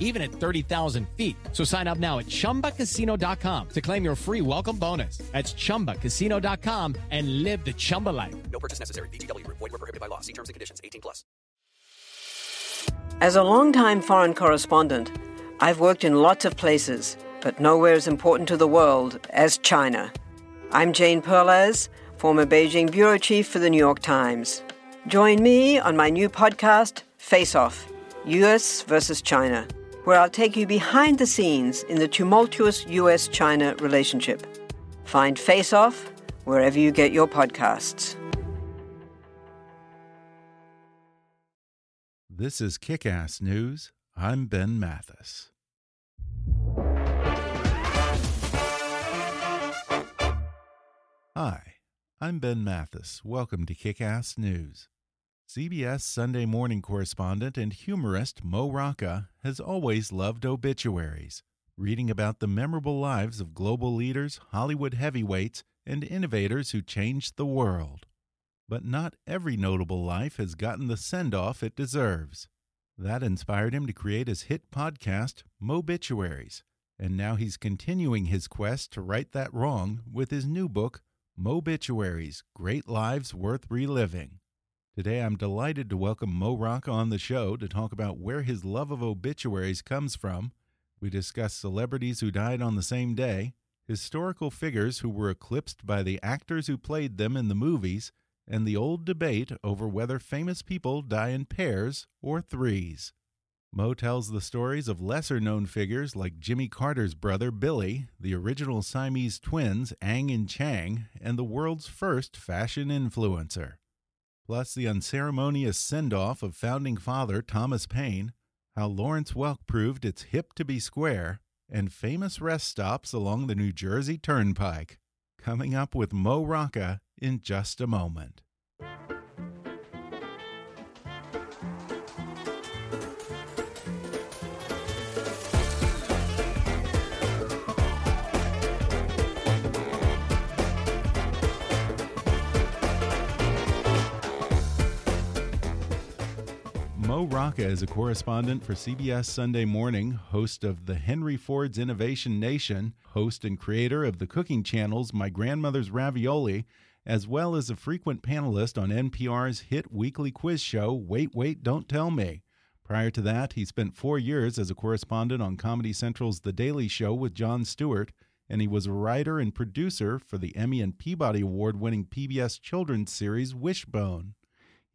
even at 30,000 feet. So sign up now at chumbacasino.com to claim your free welcome bonus. That's chumbacasino.com and live the Chumba life. No purchase necessary. VGW Group. Void were prohibited by law. See terms and conditions. 18 plus. As a longtime foreign correspondent, I've worked in lots of places, but nowhere as important to the world as China. I'm Jane Perlez, former Beijing bureau chief for the New York Times. Join me on my new podcast, Face Off US versus China, where I'll take you behind the scenes in the tumultuous US China relationship. Find Face Off wherever you get your podcasts. This is Kick Ass News. I'm Ben Mathis. Hi, I'm Ben Mathis. Welcome to Kick Ass News. CBS Sunday morning correspondent and humorist Mo Rocca has always loved obituaries, reading about the memorable lives of global leaders, Hollywood heavyweights, and innovators who changed the world. But not every notable life has gotten the send off it deserves. That inspired him to create his hit podcast, Mobituaries, and now he's continuing his quest to right that wrong with his new book, Mobituaries Great Lives Worth Reliving. Today, I'm delighted to welcome Mo Rocca on the show to talk about where his love of obituaries comes from. We discuss celebrities who died on the same day, historical figures who were eclipsed by the actors who played them in the movies, and the old debate over whether famous people die in pairs or threes. Mo tells the stories of lesser known figures like Jimmy Carter's brother Billy, the original Siamese twins Ang and Chang, and the world's first fashion influencer. Plus, the unceremonious send off of founding father Thomas Paine, how Lawrence Welk proved it's hip to be square, and famous rest stops along the New Jersey Turnpike. Coming up with Mo Rocca in just a moment. Mo Rocca is a correspondent for CBS Sunday Morning, host of the Henry Ford's Innovation Nation, host and creator of the cooking channels My Grandmother's Ravioli, as well as a frequent panelist on NPR's hit weekly quiz show Wait, Wait, Don't Tell Me. Prior to that, he spent four years as a correspondent on Comedy Central's The Daily Show with Jon Stewart, and he was a writer and producer for the Emmy and Peabody Award winning PBS children's series Wishbone.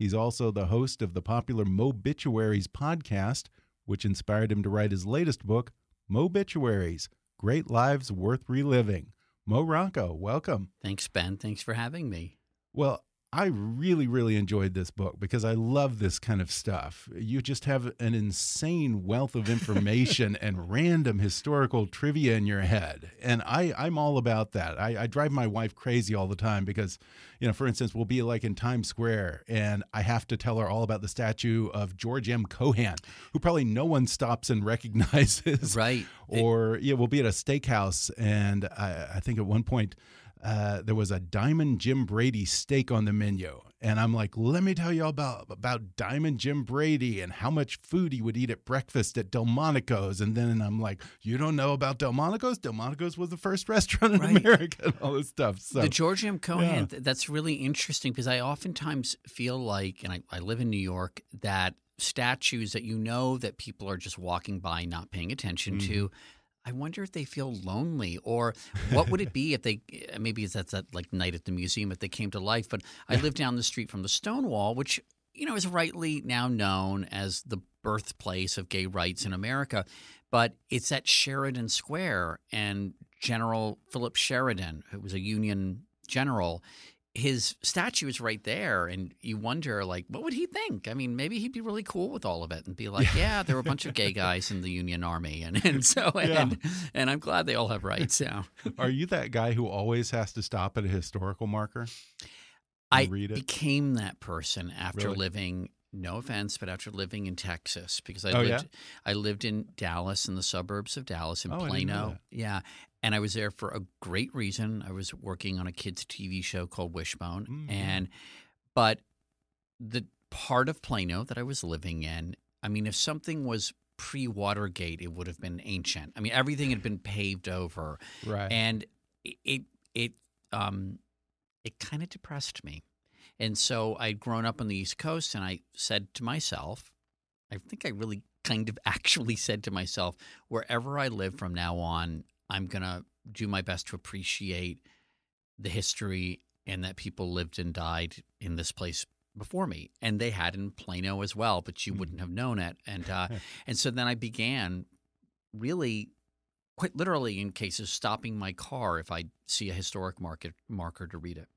He's also the host of the popular Mobituaries podcast, which inspired him to write his latest book, Mobituaries Great Lives Worth Reliving. Mo Rocca, welcome. Thanks, Ben. Thanks for having me. Well, I really, really enjoyed this book because I love this kind of stuff. You just have an insane wealth of information and random historical trivia in your head. And I, I'm all about that. I, I drive my wife crazy all the time because, you know, for instance, we'll be like in Times Square and I have to tell her all about the statue of George M. Cohan, who probably no one stops and recognizes. Right. Or, yeah, we'll be at a steakhouse and I, I think at one point, uh, there was a Diamond Jim Brady steak on the menu. And I'm like, let me tell you all about, about Diamond Jim Brady and how much food he would eat at breakfast at Delmonico's. And then I'm like, you don't know about Delmonico's? Delmonico's was the first restaurant in Right. America and all this stuff. So the George M. Cohan, yeah. that's really interesting because I oftentimes feel like, and I, I live in New York, that statues that you know that people are just walking by, not paying attention to. I wonder if they feel lonely, or what would it be if they eh, maybe it's that that like night at the museum if they came to life. But I live down the street from the Stonewall, which you know is rightly now known as the birthplace of gay rights in America, but it's at Sheridan Square, and General Philip Sheridan, who was a Union general, his statue is right there, and you wonder, like, what would he think? I mean, maybe he'd be really cool with all of it and be like, "Yeah, there were a bunch of gay guys in the Union Army," and, and so and and I'm glad they all have rights now. Are you that guy who always has to stop at a historical marker? I read it? became that person after Really? living. No offense, but after living in Texas, because I Oh, lived, yeah? I lived in Dallas, in the suburbs of Dallas, in Oh, I didn't know Plano. Yeah, and I was there for a great reason. I was working on a kids' TV show called Wishbone, Mm, and but the part of Plano that I was living in, I mean, if something was pre Watergate, it would have been ancient. I mean, everything had been paved over, Right. and it it, it um it kind of depressed me. And so I'd grown up on the East Coast, and I said to myself, I think I really kind of actually said to myself, wherever I live from now on, I'm gonna do my best to appreciate the history and that people lived and died in this place before me, and they had in Plano as well, but you wouldn't have known it. And uh, and so then I began really quite literally in cases stopping my car if I see a historic market marker to read it.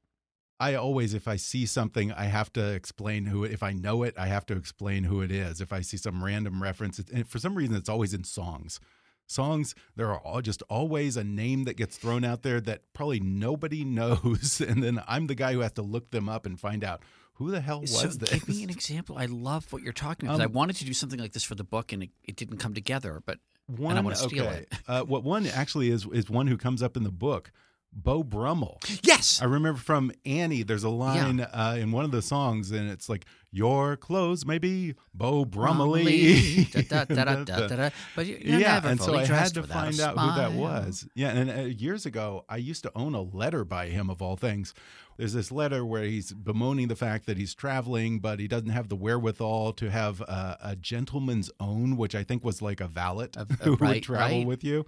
I always, if I see something, I have to explain who. If I know it, I have to explain who it is. If I see some random reference, and for some reason, it's always in songs. Songs, there are all, just always a name that gets thrown out there that probably nobody knows, and then I'm the guy who has to look them up and find out who the hell was so this. give me an example. I love what you're talking about. 'cause I Um, wanted to do something like this for the book, and it, it didn't come together. But One, and I want to steal okay. it. Uh, what one actually is is one who comes up in the book, Beau Brummell. Yes, I remember from Annie, there's a line uh, in one of the songs, and it's like, Your clothes may be Beau Brummelly. But you- yeah, never and so I had to find out who that was. Yeah, and uh, years ago, I used to own a letter by him, of all things. There's this letter where he's bemoaning the fact that he's traveling, but he doesn't have the wherewithal to have uh, a gentleman's own, which I think was like a valet A- a- who would travel right. with you.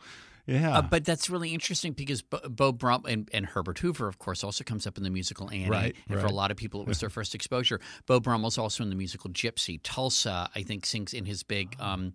Yeah. Uh, but that's really interesting because Bo, Bo Brum and, and Herbert Hoover, of course, also comes up in the musical Annie. Right, and for a lot of people, it was their first exposure. Beau Brummell's also in the musical Gypsy. Tulsa, I think, sings in his big. Um,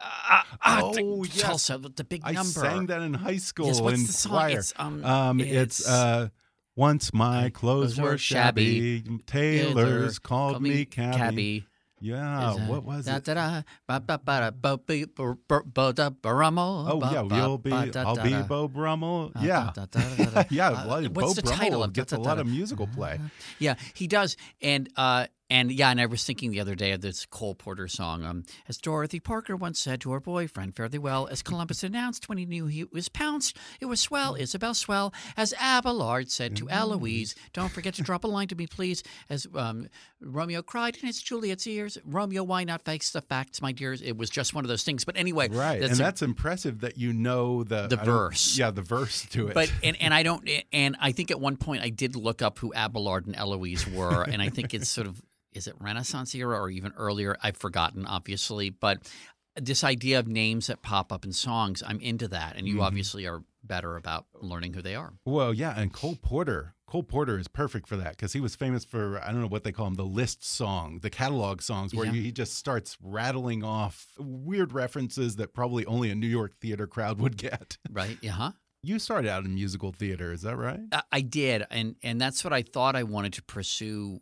uh, uh, the- Oh, yes. Tulsa, the big I number. sang that in high school Yes, what's in the song? choir. It's, um, it's, it's- uh, once my clothes were shabby, shabby. tailors called me cabby. Cabby. Yeah, Is, what was da, it? Da, da, ba, ba, ba, da, be, bo, bo, bo, da, Brummel, Oh ba, yeah, you'll be. ba, da, I'll da, be da. Beau Brummell. Uh, Yeah, yeah. Uh, well, Bo what's the Brummel title of gets a lot of musical play. Yeah, he does. And uh and yeah, and I was thinking the other day of this Cole Porter song. Um, as Dorothy Parker once said to her boyfriend, fairly well, as Columbus announced when he knew he was pounced, it was swell, Isabel swell. As Abelard said to Eloise, don't forget to drop a line to me, please. As um, Romeo cried in his Juliet's ears, Romeo, why not face the facts, my dears? It was just one of those things. But anyway, Right, and a- that's impressive that you know the The I verse. Yeah, the verse to it. but and, and I don't and I think at one point I did look up who Abelard and Eloise were, and I think it's sort of is it Renaissance era or even earlier? I've forgotten, obviously, but this idea of names that pop up in songs, I'm into that, and you Mm-hmm. obviously are better about learning who they are. Well, yeah, and Cole Porter. Cole Porter is perfect for that because he was famous for I don't know what they call them, the list song, the catalog songs, where Yeah. he just starts rattling off weird references that probably only a New York theater crowd would get. Right? Yeah. Huh? You started out in musical theater, is that right? I- I did, and and that's what I thought I wanted to pursue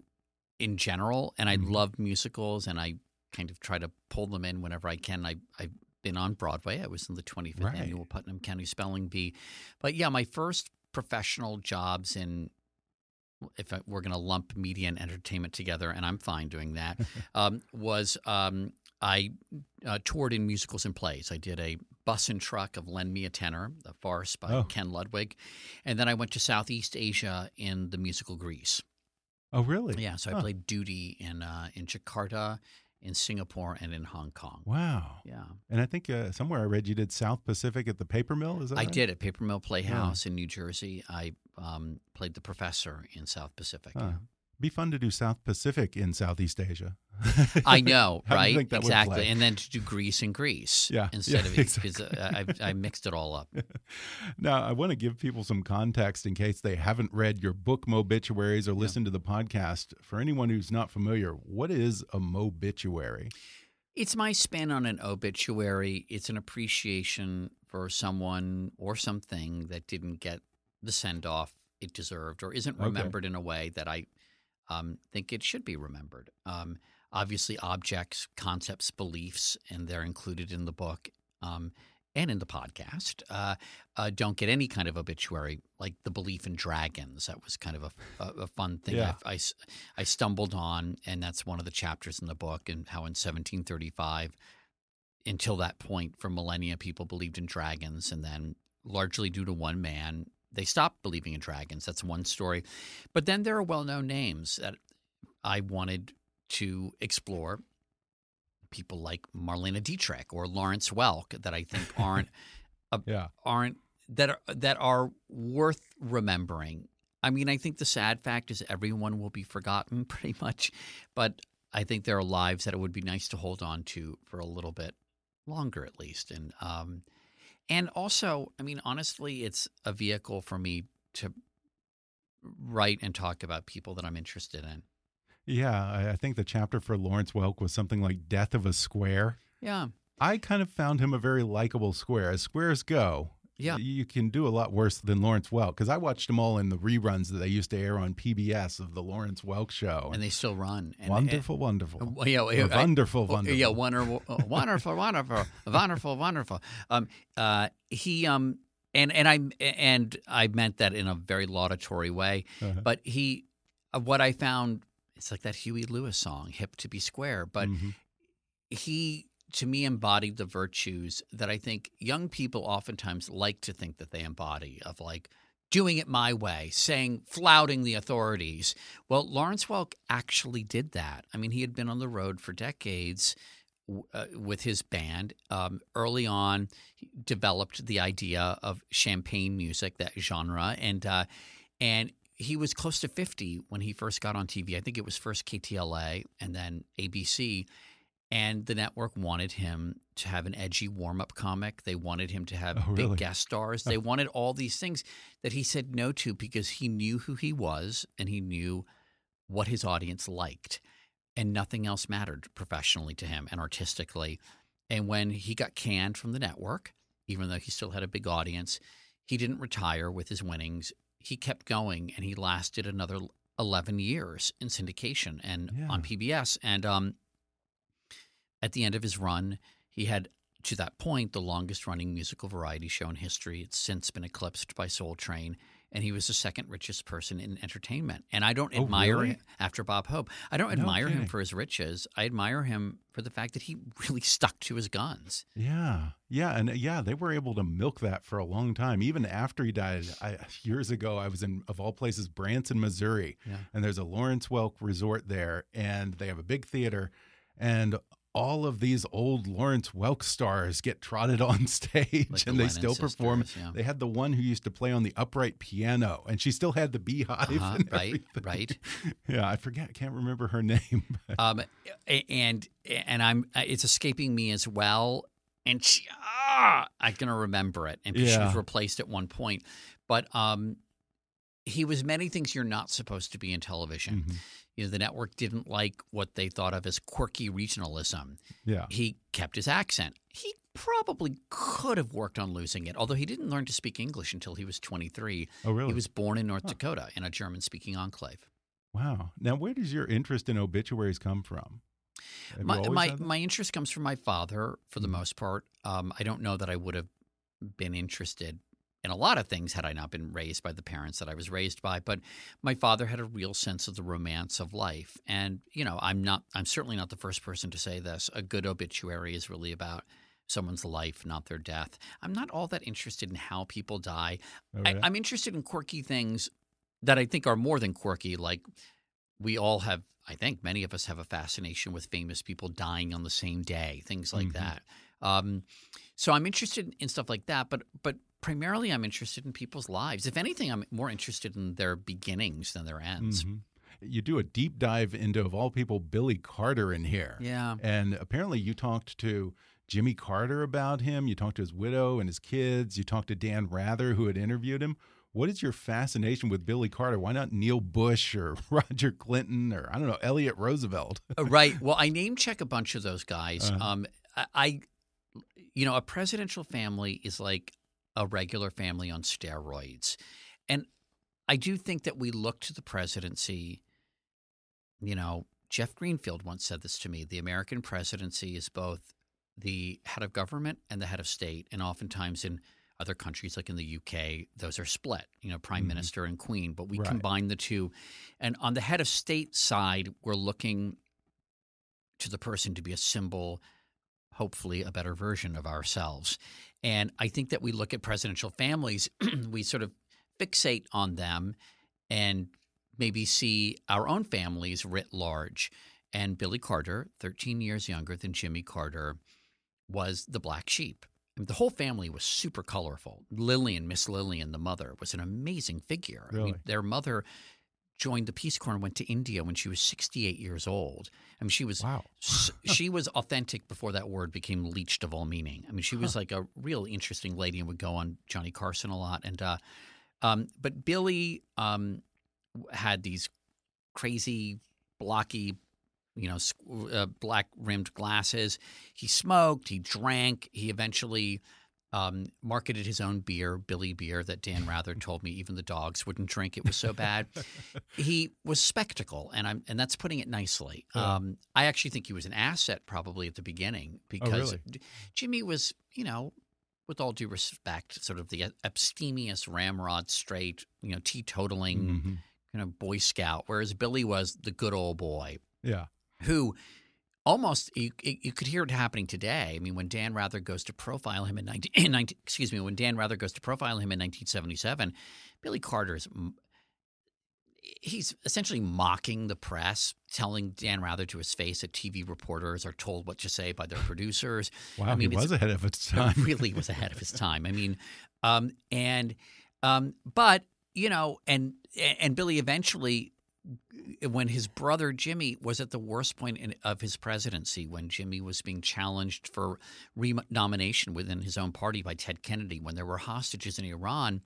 in general. And I Mhm. love musicals, and I kind of try to pull them in whenever I can. I I've been on Broadway. I was in the 25th Right. annual Putnam County Spelling Bee, but yeah, my first professional jobs in. If I, we're going to lump media and entertainment together, and I'm fine doing that, um, was um, I uh, toured in musicals and plays. I did a bus and truck of Lend Me a Tenor, a farce by Oh. Ken Ludwig. And then I went to Southeast Asia in the musical Grease. Oh, really? Yeah, so I played Doody in uh, in Jakarta, in Singapore, and in Hong Kong. Wow. Yeah, And I think uh, somewhere I read you did South Pacific at the Paper Mill. Is that I right? did at Paper Mill Playhouse in New Jersey. I um, played the professor in South Pacific. Huh. Be fun to do South Pacific in Southeast Asia. I know, right? think that would exactly. And then to do Greece and Greece Yeah, instead yeah, of exactly. because uh, I, I mixed it all up. now, I want to give people some context in case they haven't read your book, Mobituaries, or listened to the podcast. For anyone who's not familiar, what is a mobituary? It's my spin on an obituary. It's an appreciation for someone or something that didn't get the send off it deserved or isn't Okay. remembered in a way that I um, think it should be remembered. Um, obviously, objects, concepts, beliefs, and they're included in the book um, and in the podcast, uh, uh, don't get any kind of obituary, like the belief in dragons. That was kind of a, a, a fun thing Yeah. I, I I stumbled on, and that's one of the chapters in the book, and how in 1735, until that point, for millennia, people believed in dragons, and then largely due to one man, they stopped believing in dragons. That's one story. But then there are well known names that I wanted to explore. People like Marlene Dietrich or Lawrence Welk that I think aren't Yeah. aren't that are that are worth remembering. I mean, I think the sad fact is everyone will be forgotten pretty much, but I think there are lives that it would be nice to hold on to for a little bit longer, at least. And um, and also, I mean, honestly, it's a vehicle for me to write and talk about people that I'm interested in. Yeah. I, I think the chapter for Lawrence Welk was something like Death of a Square. Yeah, I kind of found him a very likable square. As squares go, Yeah. you can do a lot worse than Lawrence Welk because I watched them all in the reruns that they used to air on PBS of the Lawrence Welk show. and they still run. And, wonderful, wonderful, and- well, yeah, Or I- wonderful, wonderful. Yeah, wonderful, uh, wonderful, wonderful, wonderful, wonderful. Um, uh, he um, and and I and I meant that in a very laudatory way. Uh-huh. But he, uh, what I found, it's like that Huey Lewis song, "Hip to Be Square." But Mhm. he, to me, embodied the virtues that I think young people oftentimes like to think that they embody, of like doing it my way, saying, flouting the authorities. Well, Lawrence Welk actually did that. I mean, he had been on the road for decades uh, with his band. Um, early on, he developed the idea of champagne music, that genre, and uh, and he was close to 50 when he first got on TV. I think it was first KTLA and then ABC. And the network wanted him to have an edgy warm up comic. They wanted him to have Oh, big really? guest stars. They wanted all these things that he said no to because he knew who he was and he knew what his audience liked. And nothing else mattered professionally to him and artistically. And when he got canned from the network, even though he still had a big audience, he didn't retire with his winnings. He kept going and he lasted another 11 years in syndication and Yeah. on PBS. And um, at the end of his run, he had, to that point, the longest running musical variety show in history. It's since been eclipsed by Soul Train. And he was the second richest person in entertainment. And I don't Oh, admire really? him after Bob Hope. I don't No admire him for his riches. I admire him for the fact that he really stuck to his guns. Yeah, yeah, and yeah, they were able to milk that for a long time. Even after he died, I, years ago, I was in of all places Branson, Missouri, Yeah. and there's a Lawrence Welk resort there, and they have a big theater, and all of these old Lawrence Welk stars get trotted on stage, Like the and they Lennon still perform. yeah. They had the one who used to play on the upright piano, and she still had the beehive. Uh-huh, and right, right. Yeah, I forget, I can't remember her name. um, and and I'm uh, it's escaping me as well. And she, ah, I'm gonna remember it. And she was replaced at one point, but um, he was many things you're not supposed to be in television. Mhm. You know, the network didn't like what they thought of as quirky regionalism. Yeah, He kept his accent. He probably could have worked on losing it, although he didn't learn to speak English until he was 23. oh really? He was born in North Dakota in a German-speaking enclave. Wow. Now, where does your interest in obituaries come from? Have my my, my interest comes from my father for the Mhm. most part. Um, I don't know that I would have been interested in a lot of things had I not been raised by the parents that I was raised by. But my father had a real sense of the romance of life, and you know, I'm not. I'm certainly not the first person to say this. A good obituary is really about someone's life, not their death. I'm not all that interested in how people die. Oh, I, I'm interested in quirky things that I think are more than quirky. Like we all have, I think many of us have a fascination with famous people dying on the same day, things like Mhm. that. Um, so I'm interested in stuff like that, but but primarily I'm interested in people's lives. If anything, I'm more interested in their beginnings than their ends. Mhm. You do a deep dive into, of all people, Billy Carter in here. Yeah. And apparently, you talked to Jimmy Carter about him. You talked to his widow and his kids. You talked to Dan Rather, who had interviewed him. What is your fascination with Billy Carter? Why not Neil Bush or Roger Clinton or I don't know Elliott Roosevelt? Uh, right. Well, I name check a bunch of those guys. Uh-huh. Um, I, I, you know, a presidential family is like a regular family on steroids, and I do think that we look to the presidency. You know, Jeff Greenfield once said this to me: the American presidency is both the head of government and the head of state, and oftentimes in other countries, like in the UK, those are split. You know, prime Mhm. minister and queen, but we Right. combine the two. And on the head of state side, we're looking to the person to be a symbol, hopefully a better version of ourselves. And I think that we look at presidential families, we sort of fixate on them and maybe see our own families writ large. And Billy Carter, 13 years younger than Jimmy Carter, was the black sheep. I mean, the whole family was super colorful. Lillian, Miss Lillian, the mother, was an amazing figure. I Really? mean, their mother joined the Peace Corps and went to India when she was 68 years old. I mean, she was Wow. she was authentic before that word became leached of all meaning. I mean, she was like a real interesting lady and would go on Johnny Carson a lot. And uh, um, but Billy um, had these crazy, blocky, you know, uh, black rimmed glasses. He smoked. He drank. He eventually um, marketed his own beer, Billy Beer, that Dan Rather told me even the dogs wouldn't drink. It was so bad. he was spectacle, and I'm and that's putting it nicely. Yeah. Um, I actually think he was an asset probably at the beginning because really? Jimmy was, you know, with all due respect, sort of the abstemious ramrod straight, you know, teetotaling Mhm. kind of Boy Scout, whereas Billy was the good old boy Yeah. who almost you, you could hear it happening today. I mean, when Dan Rather goes to profile him in 19, in 19 excuse me, when Dan Rather goes to profile him in 1977, Billy Carter's m- he's essentially mocking the press, telling Dan Rather to his face that TV reporters are told what to say by their producers. Wow. I mean, he was ahead of his time. really was ahead of his time. I mean, um, and um, but you know, and and Billy eventually, when his brother Jimmy was at the worst point in, of his presidency, when Jimmy was being challenged for renomination within his own party by Ted Kennedy, when there were hostages in Iran.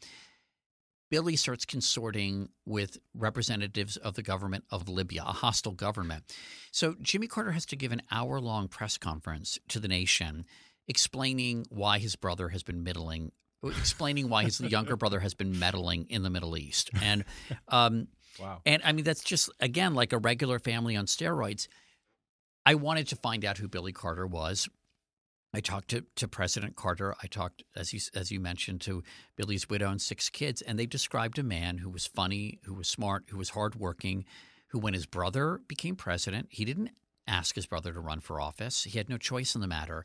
Billy starts consorting with representatives of the government of Libya, a hostile government. So Jimmy Carter has to give an hour long press conference to the nation explaining why his brother has been middling, explaining why his younger brother has been meddling in the Middle East. And um, Wow. and I mean, that's just, again, like a regular family on steroids. I wanted to find out who Billy Carter was. I talked to, to President Carter. I talked, as you, as you mentioned, to Billy's widow and six kids. And they described a man who was funny, who was smart, who was hardworking, who, when his brother became president, he didn't ask his brother to run for office. He had no choice in the matter.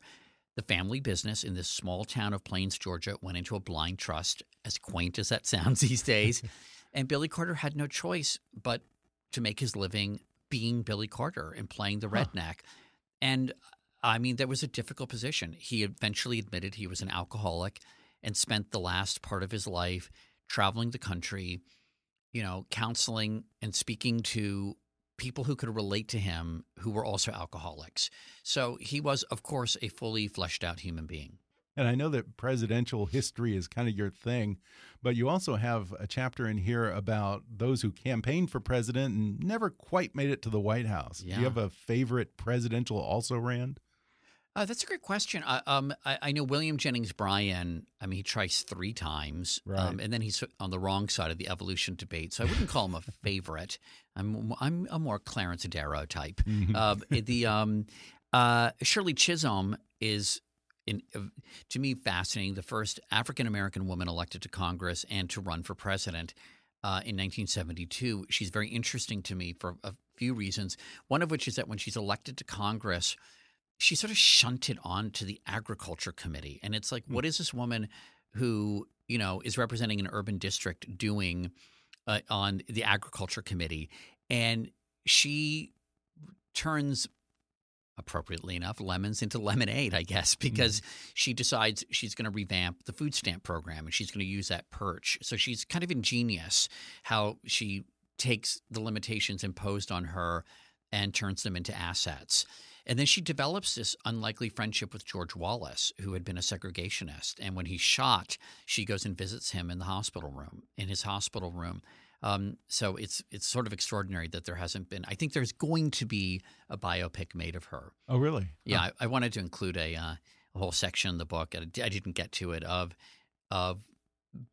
The family business in this small town of Plains, Georgia, went into a blind trust, as quaint as that sounds these days. And Billy Carter had no choice but to make his living being Billy Carter and playing the Huh. redneck. And I mean, that was a difficult position. He eventually admitted he was an alcoholic and spent the last part of his life traveling the country, you know, counseling and speaking to people who could relate to him who were also alcoholics. So he was, of course, a fully fleshed out human being. And I know that presidential history is kind of your thing, but you also have a chapter in here about those who campaigned for president and never quite made it to the White House. Do you have a favorite presidential also ran? Uh, that's a great question. I, um, I, I know William Jennings Bryan. I mean, he tries three times, Right. um, and then he's on the wrong side of the evolution debate. So I wouldn't call him a favorite. I'm I'm a more Clarence Darrow type. Uh, the um, uh, Shirley Chisholm is, in, to me, fascinating. The first African American woman elected to Congress and to run for president uh, in 1972. She's very interesting to me for a few reasons. One of which is that when she's elected to Congress, she sort of shunted on to the agriculture committee, and it's like, what is this woman who you know is representing an urban district doing uh, on the agriculture committee? And she turns appropriately enough lemons into lemonade i guess mm-hmm. because she decides she's going to revamp the food stamp program and she's going to use that perch so she's kind of ingenious how she takes the limitations imposed on her and turns them into assets and then she develops this unlikely friendship with George Wallace, who had been a segregationist. And when he's shot, she goes and visits him in the hospital room, in his hospital room. Um, so it's it's sort of extraordinary that there hasn't been. I think there's going to be a biopic made of her. Oh, really? Yeah, I, I wanted to include a, uh, a whole section in the book. I, I didn't get to it of of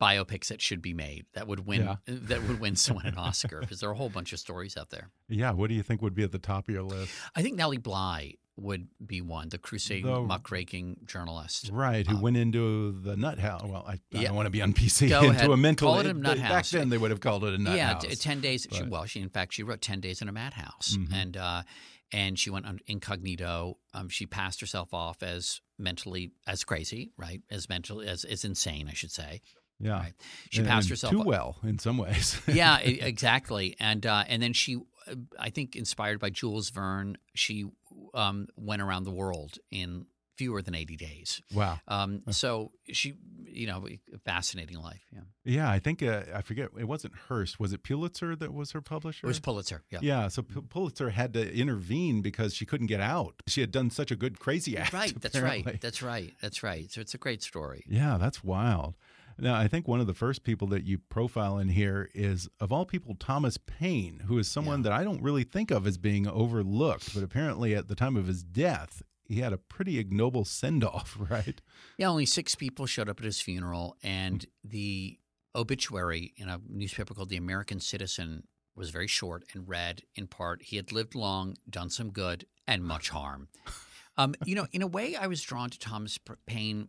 biopics that should be made that would win Yeah. that would win someone an Oscar because there are a whole bunch of stories out there. Yeah, what do you think would be at the top of your list? I think Nellie Bly would be one, the crusade The- muckraking journalist. Right, who Uh, went into the nut house. Well, I, I Yeah. don't want to be on PC. Go into ahead. a mental. Call it a nut Back house. then, they would have called it a nut yeah, house. t- ten days. She, well, she in fact she wrote ten days in a madhouse, Mhm. and uh, and she went incognito. Um, she passed herself off as mentally as crazy, right? As mentally as as insane, I should say. yeah, Right. She And- passed and herself too off- well in some ways. yeah, exactly. And uh, and then she, uh, I think, inspired by Jules Verne, she um, went around the world in fewer than eighty days. wow. Um, so she, you know, fascinating life. Yeah, Yeah, I think uh, I forget. It wasn't Hearst. Was it Pulitzer that was her publisher? it was Pulitzer. Yeah. Yeah, so P- Pulitzer had to intervene because she couldn't get out. She had done such a good crazy act. Right. That's apparently. right. That's right. That's right. So it's a great story. Yeah, that's wild. Now, I think one of the first people that you profile in here is, of all people, Thomas Paine, who is someone Yeah. that I don't really think of as being overlooked, but apparently at the time of his death, he had a pretty ignoble send off, right? Yeah, only six people showed up at his funeral, and the obituary in a newspaper called The American Citizen was very short and read in part, he had lived long, done some good, and much harm. Um, you know, in a way, I was drawn to Thomas Paine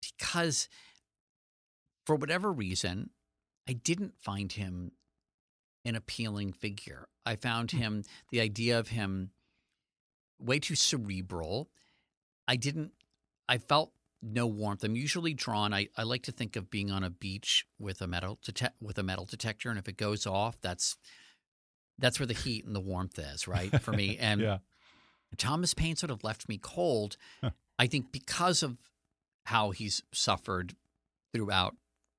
because, for whatever reason, I didn't find him an appealing figure. I found hmm. him, the idea of him, way too cerebral. I didn't, I felt no warmth. I'm usually drawn. I, I like to think of being on a beach with a metal dete- with a metal detector, and if it goes off, that's that's where the heat and the warmth is, right? For me. And yeah. Thomas Paine sort of left me cold. I think because of how he's suffered throughout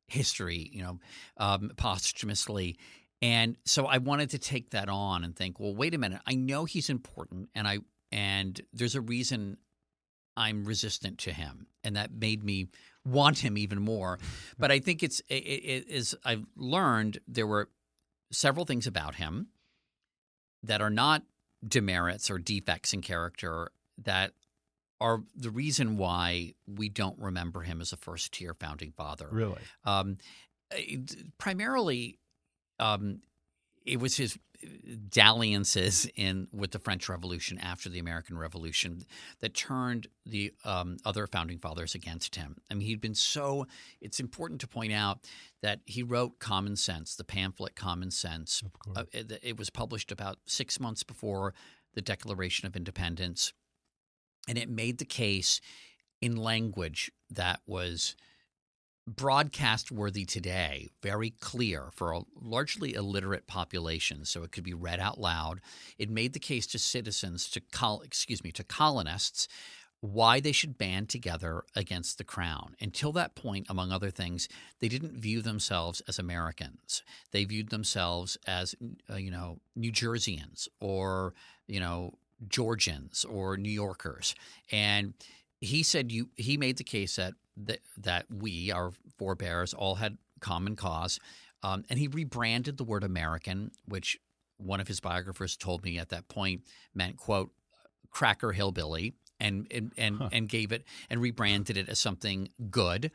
history, you know, um, posthumously. And so I wanted to take that on and think, well, wait a minute. I know he's important, and I and there's a reason I'm resistant to him, and that made me want him even more. But I think it's it, it is I've learned there were several things about him that are not demerits or defects in character that are the reason why we don't remember him as a first tier founding father. Really? Um, primarily, um, it was his dalliances in with the French Revolution after the American Revolution that turned the um, other founding fathers against him. I mean, he'd been so. It's important to point out that he wrote Common Sense, the pamphlet Common Sense. Of course. Uh, it, it was published about six months before the Declaration of Independence, and it made the case in language that was broadcast worthy today, very clear for a largely illiterate population, so it could be read out loud. It made the case to citizens, to col- excuse me, to colonists, why they should band together against the crown. Until that point, among other things, they didn't view themselves as Americans. They viewed themselves as, uh, you know, New Jerseyans or, you know, Georgians or New Yorkers. And he said you he made the case that that, that we our forebears all had common cause um, and he rebranded the word american which one of his biographers told me at that point meant quote cracker hillbilly and and and, Huh. and gave it and rebranded it as something good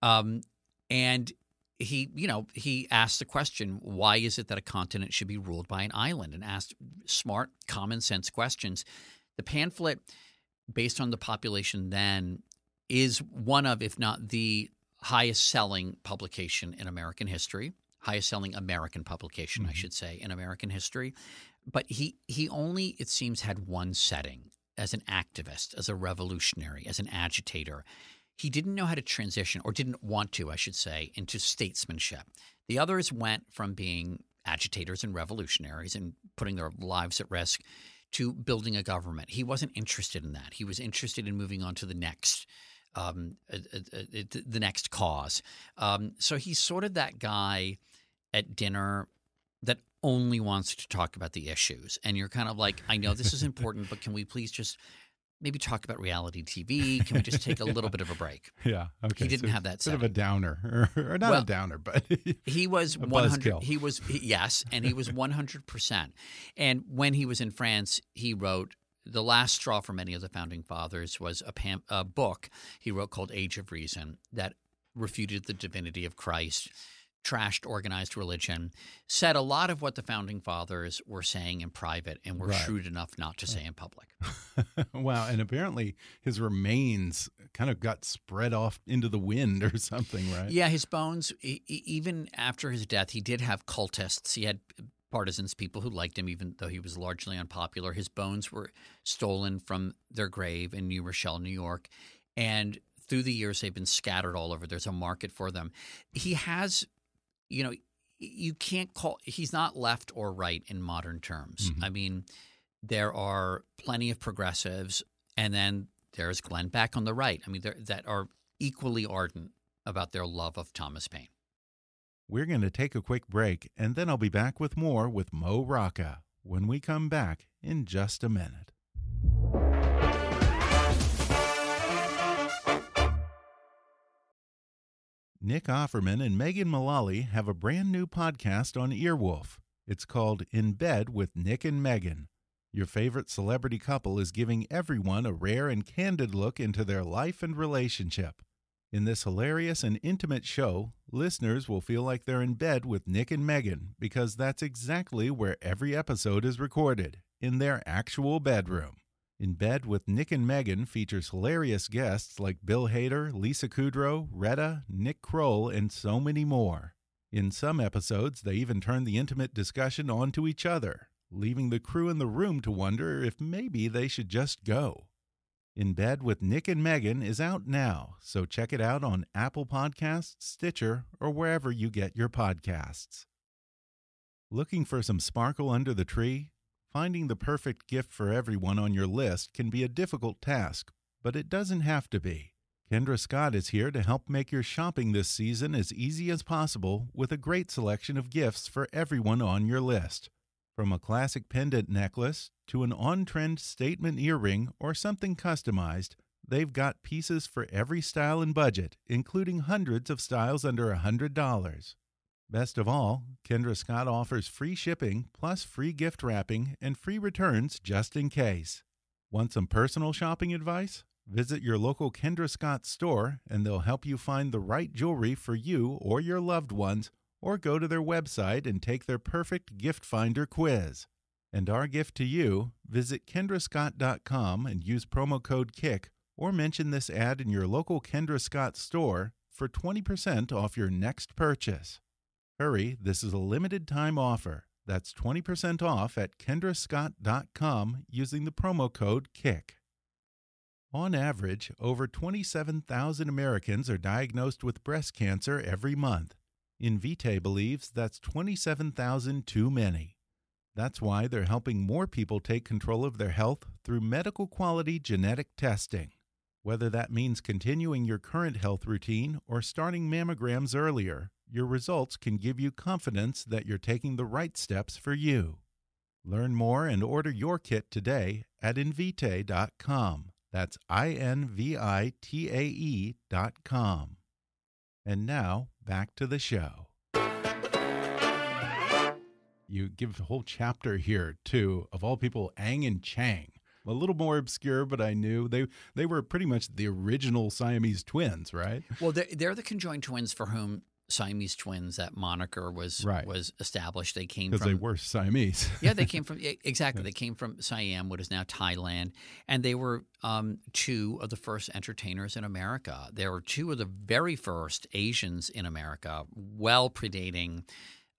um, and he you know he asked the question why is it that a continent should be ruled by an island? and asked smart common sense questions. The pamphlet based on the population then is one of if not the highest selling publication in American history highest selling American publication I Mhm. should say in American history. But he he only it seems had one setting as an activist as a revolutionary as an agitator he didn't know how to transition or didn't want to I should say into statesmanship the others went from being agitators and revolutionaries and putting their lives at risk to building a government. He wasn't interested in that. He was interested in moving on to the next, um, uh, uh, uh, the next cause. Um, so he's sort of that guy at dinner that only wants to talk about the issues, and you're kind of like, I know this is important, but can we please just maybe talk about reality TV? Can we just take a little bit of a break? Yeah. Okay. He didn't so have that Sort of a downer, or, or not Well, a downer, but He was one hundred. He was he- yes, and he was one hundred percent. And when he was in France, he wrote the last straw for many of the founding fathers was a, pam- a book he wrote called Age of Reason that refuted the divinity of Christ, trashed organized religion, said a lot of what the founding fathers were saying in private and were Right. shrewd enough not to say in public. wow. And apparently his remains kind of got spread off into the wind or something, right? Yeah, his bones, even after his death, he did have cultists. He had partisans, people who liked him, even though he was largely unpopular. His bones were stolen from their grave in New Rochelle, New York. And through the years, they've been scattered all over. There's a market for them. He has, you know, you can't call, he's not left or right in modern terms. Mhm. I mean, there are plenty of progressives, and then there's Glenn Beck on the right. I mean, that are equally ardent about their love of Thomas Paine. We're going to take a quick break, and then I'll be back with more with Mo Rocca when we come back in just a minute. Nick Offerman and Megan Mullally have a brand new podcast on Earwolf. It's called In Bed with Nick and Megan. Your favorite celebrity couple is giving everyone a rare and candid look into their life and relationship. In this hilarious and intimate show, listeners will feel like they're in bed with Nick and Megan because that's exactly where every episode is recorded in their actual bedroom. In Bed with Nick and Megan features hilarious guests like Bill Hader, Lisa Kudrow, Retta, Nick Kroll, and so many more. In some episodes, they even turn the intimate discussion onto each other, leaving the crew in the room to wonder if maybe they should just go. In Bed with Nick and Megan is out now, so check it out on Apple Podcasts, Stitcher, or wherever you get your podcasts. Looking for some sparkle under the tree? Finding the perfect gift for everyone on your list can be a difficult task, but it doesn't have to be. Kendra Scott is here to help make your shopping this season as easy as possible with a great selection of gifts for everyone on your list. From a classic pendant necklace to an on trend statement earring or something customized, they've got pieces for every style and budget, including hundreds of styles under $100. Best of all, Kendra Scott offers free shipping, plus free gift wrapping and free returns just in case. Want some personal shopping advice? Visit your local Kendra Scott store and they'll help you find the right jewelry for you or your loved ones, or go to their website and take their perfect gift finder quiz. And our gift to you visit kendrascott.com and use promo code KICK or mention this ad in your local Kendra Scott store for 20% off your next purchase. Hurry, this is a limited time offer. That's 20% off at kendrascott.com using the promo code KICK. On average, over 27,000 Americans are diagnosed with breast cancer every month. Invitae believes that's 27,000 too many. That's why they're helping more people take control of their health through medical quality genetic testing. Whether that means continuing your current health routine or starting mammograms earlier, your results can give you confidence that you're taking the right steps for you. Learn more and order your kit today at invitae.com. That's I N V I T A E dot com. And now, back to the show. You give a whole chapter here, too, of all people, Ang and Chang. A little more obscure, but I knew they they were pretty much the original Siamese twins, right? Well, they're, they're the conjoined twins for whom Siamese twins, that moniker was Right. was established. They came Because from they were Siamese. yeah, they came from exactly. They came from Siam, what is now Thailand, and they were um, two of the first entertainers in America. They were two of the very first Asians in America, well predating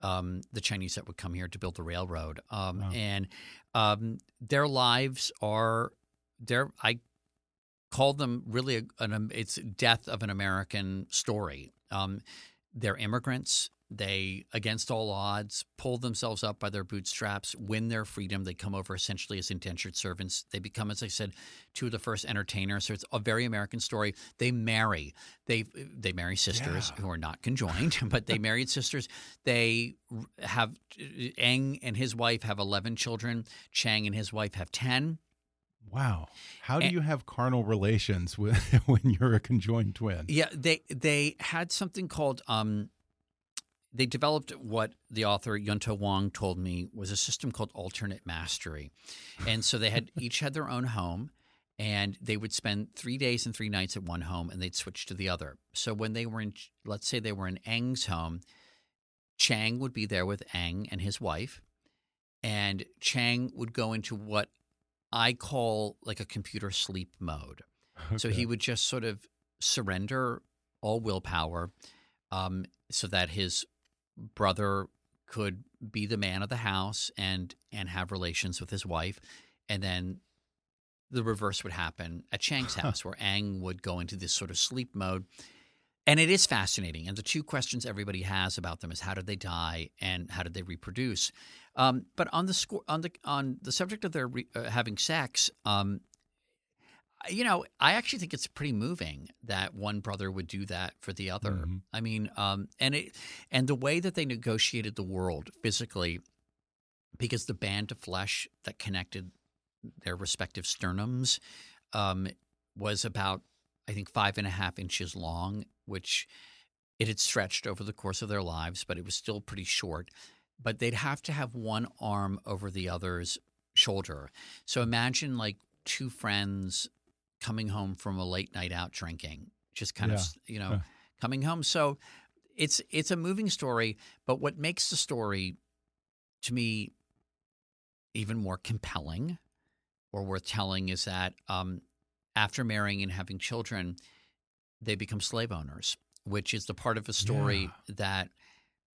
um, the Chinese that would come here to build the railroad. Um, Wow. And um, their lives are their I call them really a, an it's death of an American story. Um, they're immigrants. They, against all odds, pull themselves up by their bootstraps, win their freedom. They come over essentially as indentured servants. They become, as I said, two of the first entertainers. So it's a very American story. They marry. They they marry sisters Yeah. who are not conjoined, but they married sisters. They have Eng and his wife have eleven children. Chang and his wife have ten. Wow. How do And- you have carnal relations with when you're a conjoined twin? Yeah, they they had something called um they developed what the author Yunte Huang told me was a system called alternate mastery. And so they had each had their own home and they would spend three days and three nights at one home, and they'd switch to the other. So when they were in, let's say they were in Eng's home, Chang would be there with Eng and his wife, and Chang would go into what I call like a computer sleep mode. So he would just sort of surrender all willpower um, so that his brother could be the man of the house and and have relations with his wife. And then the reverse would happen at Chang's house, where Eng would go into this sort of sleep mode. And it is fascinating. And the two questions everybody has about them is how did they die and how did they reproduce? Um, but on the score, on the on the subject of their re, uh, having sex, um, you know, I actually think it's pretty moving that one brother would do that for the other. Mhm. I mean, um, and it and the way that they negotiated the world physically, because the band of flesh that connected their respective sternums um, was about, I think, five and a half inches long, which it had stretched over the course of their lives, but it was still pretty short. But they'd have to have one arm over the other's shoulder. So imagine like two friends coming home from a late night out drinking, just kind Yeah. of, you know, Huh. coming home. So it's it's a moving story, but what makes the story to me even more compelling or worth telling is that um, after marrying and having children, they become slave owners, which is the part of the story that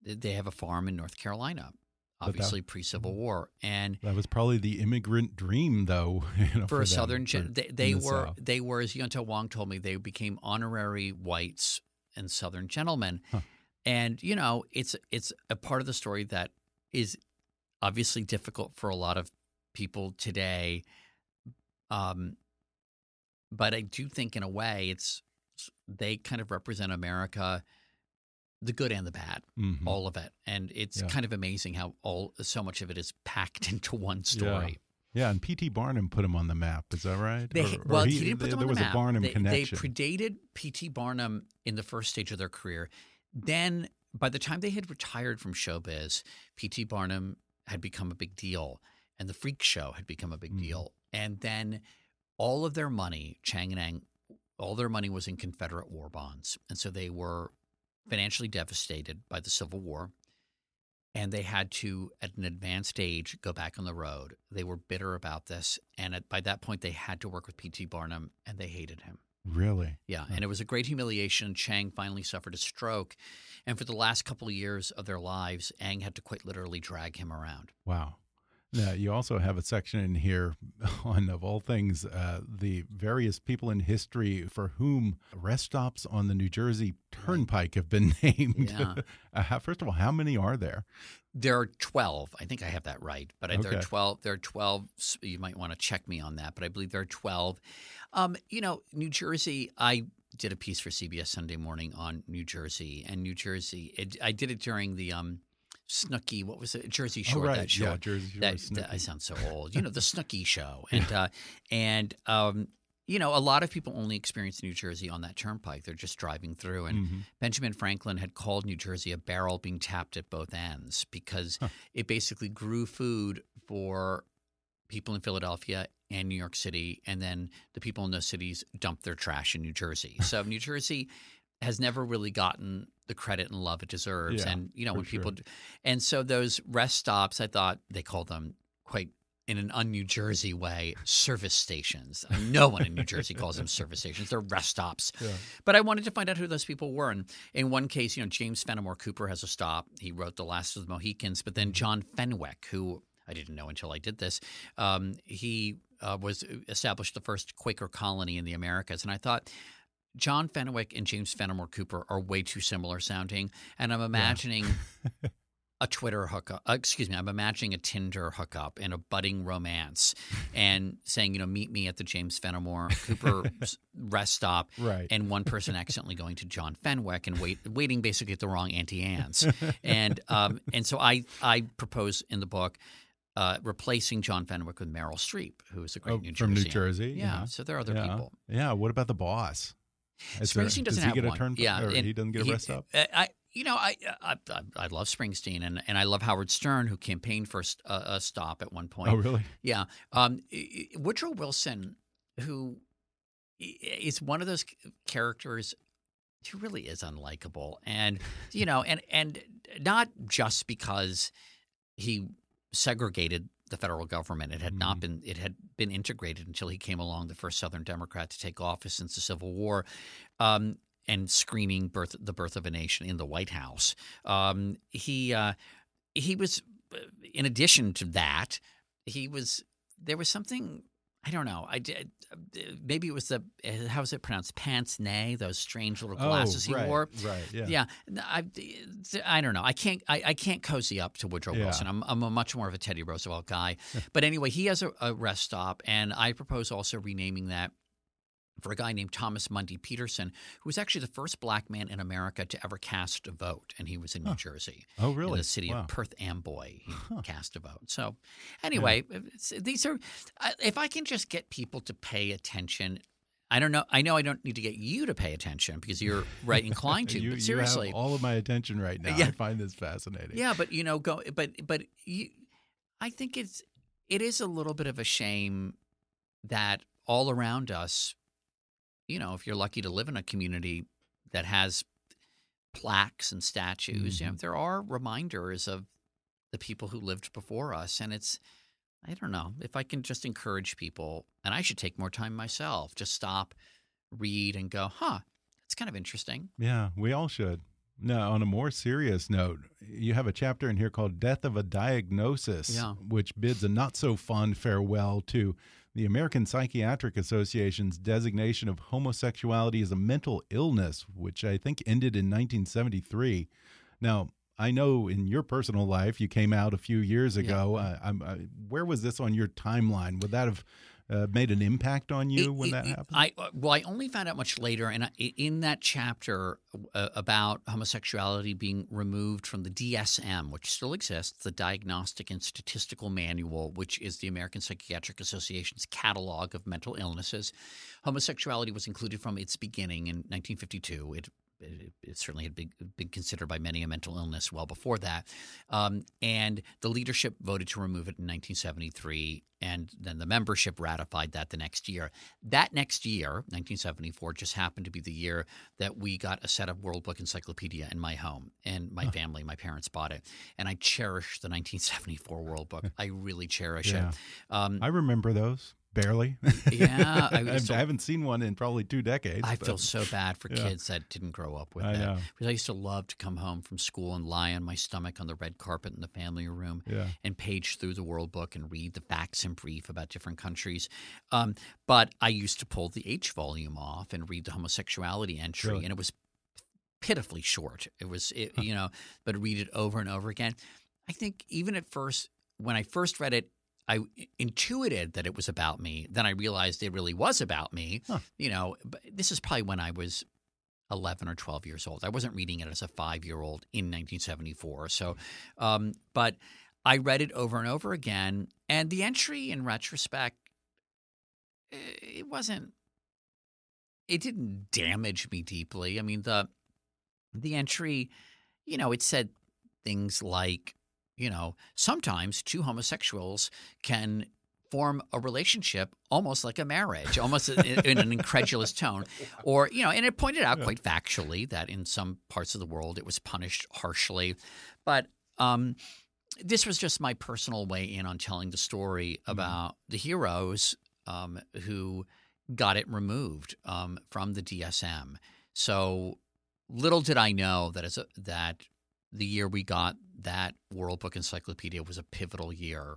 they have a farm in North Carolina, obviously pre Civil War, and That was probably the immigrant dream, though. You know, for, a them, southern for- they, they the were South. they were as Yunte Huang told me they became honorary whites and southern gentlemen Huh. and you know it's it's a part of the story that is obviously difficult for a lot of people today um but I do think in a way it's they kind of represent America the good and the bad Mhm. all of it and it's Yeah. kind of amazing how all so much of it is packed into one story Yeah, and P.T. Barnum put him on the map. Is that right? They, Or- or well, he, didn't put there them on was the map. a Barnum they, connection. They predated P.T. Barnum in the first stage of their career. Then, by the time they had retired from showbiz, P.T. Barnum had become a big deal, and the Freak Show had become a big Mhm. deal. And then all of their money, Chang and Eng, all their money was in Confederate war bonds, and so they were financially devastated by the Civil War. And they had to, at an advanced age, go back on the road. They were bitter about this. And at, by that point, they had to work with P.T. Barnum, and they hated him. really? Yeah, and it was a great humiliation. Chang finally suffered a stroke, and for the last couple of years of their lives, Eng had to quite literally drag him around. Wow. Now, you also have a section in here on, of all things, uh, the various people in history for whom rest stops on the New Jersey Turnpike have been named. Yeah. uh, first of all, how many are there? There are twelve. I think I have that right, but I there are twelve. There are twelve. You might want to check me on that, but I believe there are twelve. Um, you know, New Jersey. I did a piece for CBS Sunday Morning on New Jersey, and New Jersey. It, I did it during the um, Snooki. What was it? Jersey Shore. oh, right. That show. Yeah, Jersey Shore. that, that- I sound so old. You know, the Snooki show, and uh, and um, you know, a lot of people only experience New Jersey on that turnpike. They're just driving through, and Mhm. Benjamin Franklin had called New Jersey a barrel being tapped at both ends because it basically grew food for people in Philadelphia and New York City, and then the people in those cities dumped their trash in New Jersey. So New Jersey has never really gotten the credit and love it deserves. Yeah, and you know when people, sure. d- and so those rest stops, I thought they called them quite in an un-New Jersey way, service stations. No one in New Jersey calls them service stations; they're rest stops. Yeah. But I wanted to find out who those people were. And in one case, you know, James Fenimore Cooper has a stop. He wrote The Last of the Mohicans. But then John Fenwick, who I didn't know until I did this, um, he uh, was established the first Quaker colony in the Americas. And I thought, John Fenwick and James Fenimore Cooper are way too similar sounding. And I'm imagining a Twitter hookup. Uh, excuse me, I'm imagining a Tinder hookup and a budding romance, and saying, you know, meet me at the James Fenimore Cooper rest stop, Right. and one person accidentally going to John Fenwick and wait, waiting basically at the wrong Auntie Anne's, and um, and so I I propose in the book. Uh, replacing John Fenwick with Meryl Streep, who is a great Oh, New from New. Jersey. Yeah, so there are other yeah. people. Yeah. What about the boss? Is there- Springsteen doesn't does he have get one. a turn? Yeah, he doesn't get a rest stop. I, I you know, I, I I I love Springsteen and and I love Howard Stern, who campaigned for a, a, stop at one point. Oh, really? Yeah, um, Woodrow Wilson who is one of those characters who really is unlikable, and you know, and and not just because he segregated the federal government. It had not been it had been integrated until he came along, the first Southern Democrat to take office since the Civil War. Um, and screening birth, the birth of a nation in the White House. Um, he uh, he was, uh, in addition to that, he was there was something I don't know. I did maybe it was the uh, how is it pronounced pince nez those strange little glasses oh, he wore. Right. Yeah. Yeah, I, I don't know. I can't. I, I can't cozy up to Woodrow Yeah. Wilson. I'm, I'm a much more of a Teddy Roosevelt guy. but anyway, he has a, a rest stop, and I propose also renaming that for a guy named Thomas Mundy Peterson, who was actually the first black man in America to ever cast a vote, and he was in New Jersey. Oh, In really? the city Wow. of Perth Amboy, he cast a vote. So, anyway, it's, these are. If I can just get people to pay attention, I don't know. I know I don't need to get you to pay attention because you're right inclined to. you, but you seriously, have all of my attention right now. Yeah. I find this fascinating. yeah, but you know, go. But but you, I think it's it is a little bit of a shame that all around us, you know, if you're lucky to live in a community that has plaques and statues, you know, mm-hmm. there are reminders of the people who lived before us, and it's. I don't know if I can just encourage people, and I should take more time myself. Just stop, read, and go, huh? That's kind of interesting. Yeah, we all should. Now, on a more serious note, you have a chapter in here called Death of a Diagnosis, Yeah. which bids a not so fond farewell to the American Psychiatric Association's designation of homosexuality as a mental illness, which I think ended in 1973. Now, I know in your personal life you came out a few years ago. Uh, I'm, uh, where was this on your timeline? Would that have uh, made an impact on you It- when it- that happened? I uh, well, I only found out much later, and I, in that chapter uh, about homosexuality being removed from the DSM, which still exists, the Diagnostic and Statistical Manual, which is the American Psychiatric Association's catalog of mental illnesses, homosexuality was included from its beginning in 1952. It it, it certainly had been, been considered by many a mental illness well before that. Um, and the leadership voted to remove it in 1973, and then the membership ratified that the next year. That next year, 1974, just happened to be the year that we got a set of World Book Encyclopedia in my home, and my family, my parents bought it. And I cherish the 1974 World Book. I really cherish Yeah. it. Um, I remember those barely. Yeah, I was- I haven't seen one in probably two decades. I but- feel so bad for Yeah. kids that didn't grow up with I it. know. Because I used to love to come home from school and lie on my stomach on the red carpet in the family room Yeah. and page through the World Book and read the facts and brief about different countries. Um, but I used to pull the H volume off and read the homosexuality entry, Really? and it was pitifully short. It was, it, you know, but read it over and over again. I think even at first, when I first read it, I intuited that it was about me. Then I realized it really was about me. Huh. You know, but this is probably when I was 11 or 12 years old. I wasn't reading it as a five year old in 1974. So, um, but I read it over and over again. And the entry, in retrospect, eh, it wasn't, it didn't damage me deeply. I mean, the, the entry, you know, it said things like, you know, sometimes two homosexuals can form a relationship almost like a marriage, almost in, in an incredulous tone. Or, you know, and it pointed out quite factually that in some parts of the world it was punished harshly. But um, this was just my personal way in on telling the story about the heroes um, who got it removed um, from the DSM. So little did I know that as a, that the year we got that World Book Encyclopedia was a pivotal year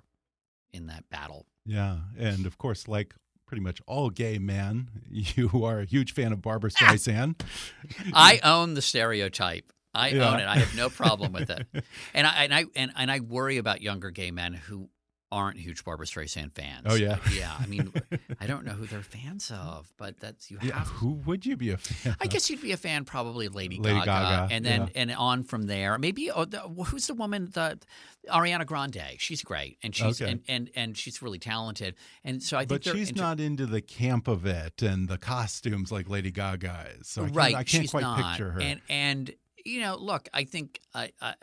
in that battle. Yeah, and of course, like pretty much all gay men, you are a huge fan of Barbra Streisand. I own the stereotype. I Yeah. own it. I have no problem with it. And I and I and, and I worry about younger gay men who aren't huge Barbra Streisand fans. Oh, yeah? yeah. I mean, I don't know who they're fans of, but that's you yeah, have. who would you be a fan? I of? guess you'd be a fan, probably Lady, Lady Gaga, and then yeah. and on from there. Maybe oh, the, who's the woman? The Ariana Grande. She's great, and she's Okay. and, and and she's really talented. And so I think But she's not into the camp of it and the costumes like Lady Gaga is. So I can't, right. I can't quite not. picture her. And and you know, look, I think I, I,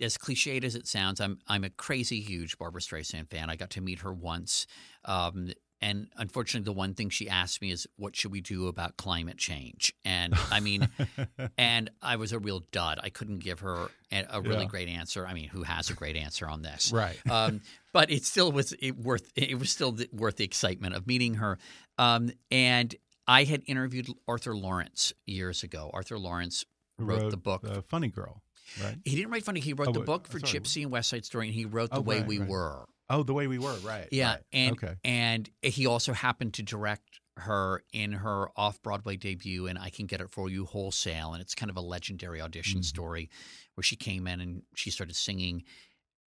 as cliched as it sounds, I'm I'm a crazy huge Barbra Streisand fan. I got to meet her once. Um, And unfortunately, the one thing she asked me is, "What should we do about climate change?" And I mean, and I was a real dud. I couldn't give her a, a really Yeah. great answer. I mean, who has a great answer on this? Right. Um, but it still was it worth. It was still th- worth the excitement of meeting her. Um, and I had interviewed Arthur Laurents years ago. Arthur Laurents wrote, the book. uh, Funny Girl, right? he didn't write funny. He wrote Oh, the book for sorry. Gypsy and West Side Story, and he wrote The Oh, Way right, We right. Were. Oh, the way we were, right? Yeah, right. and okay. and he also happened to direct her in her off Broadway debut and I Can Get It For You Wholesale, and it's kind of a legendary audition Mhm. story where she came in and she started singing,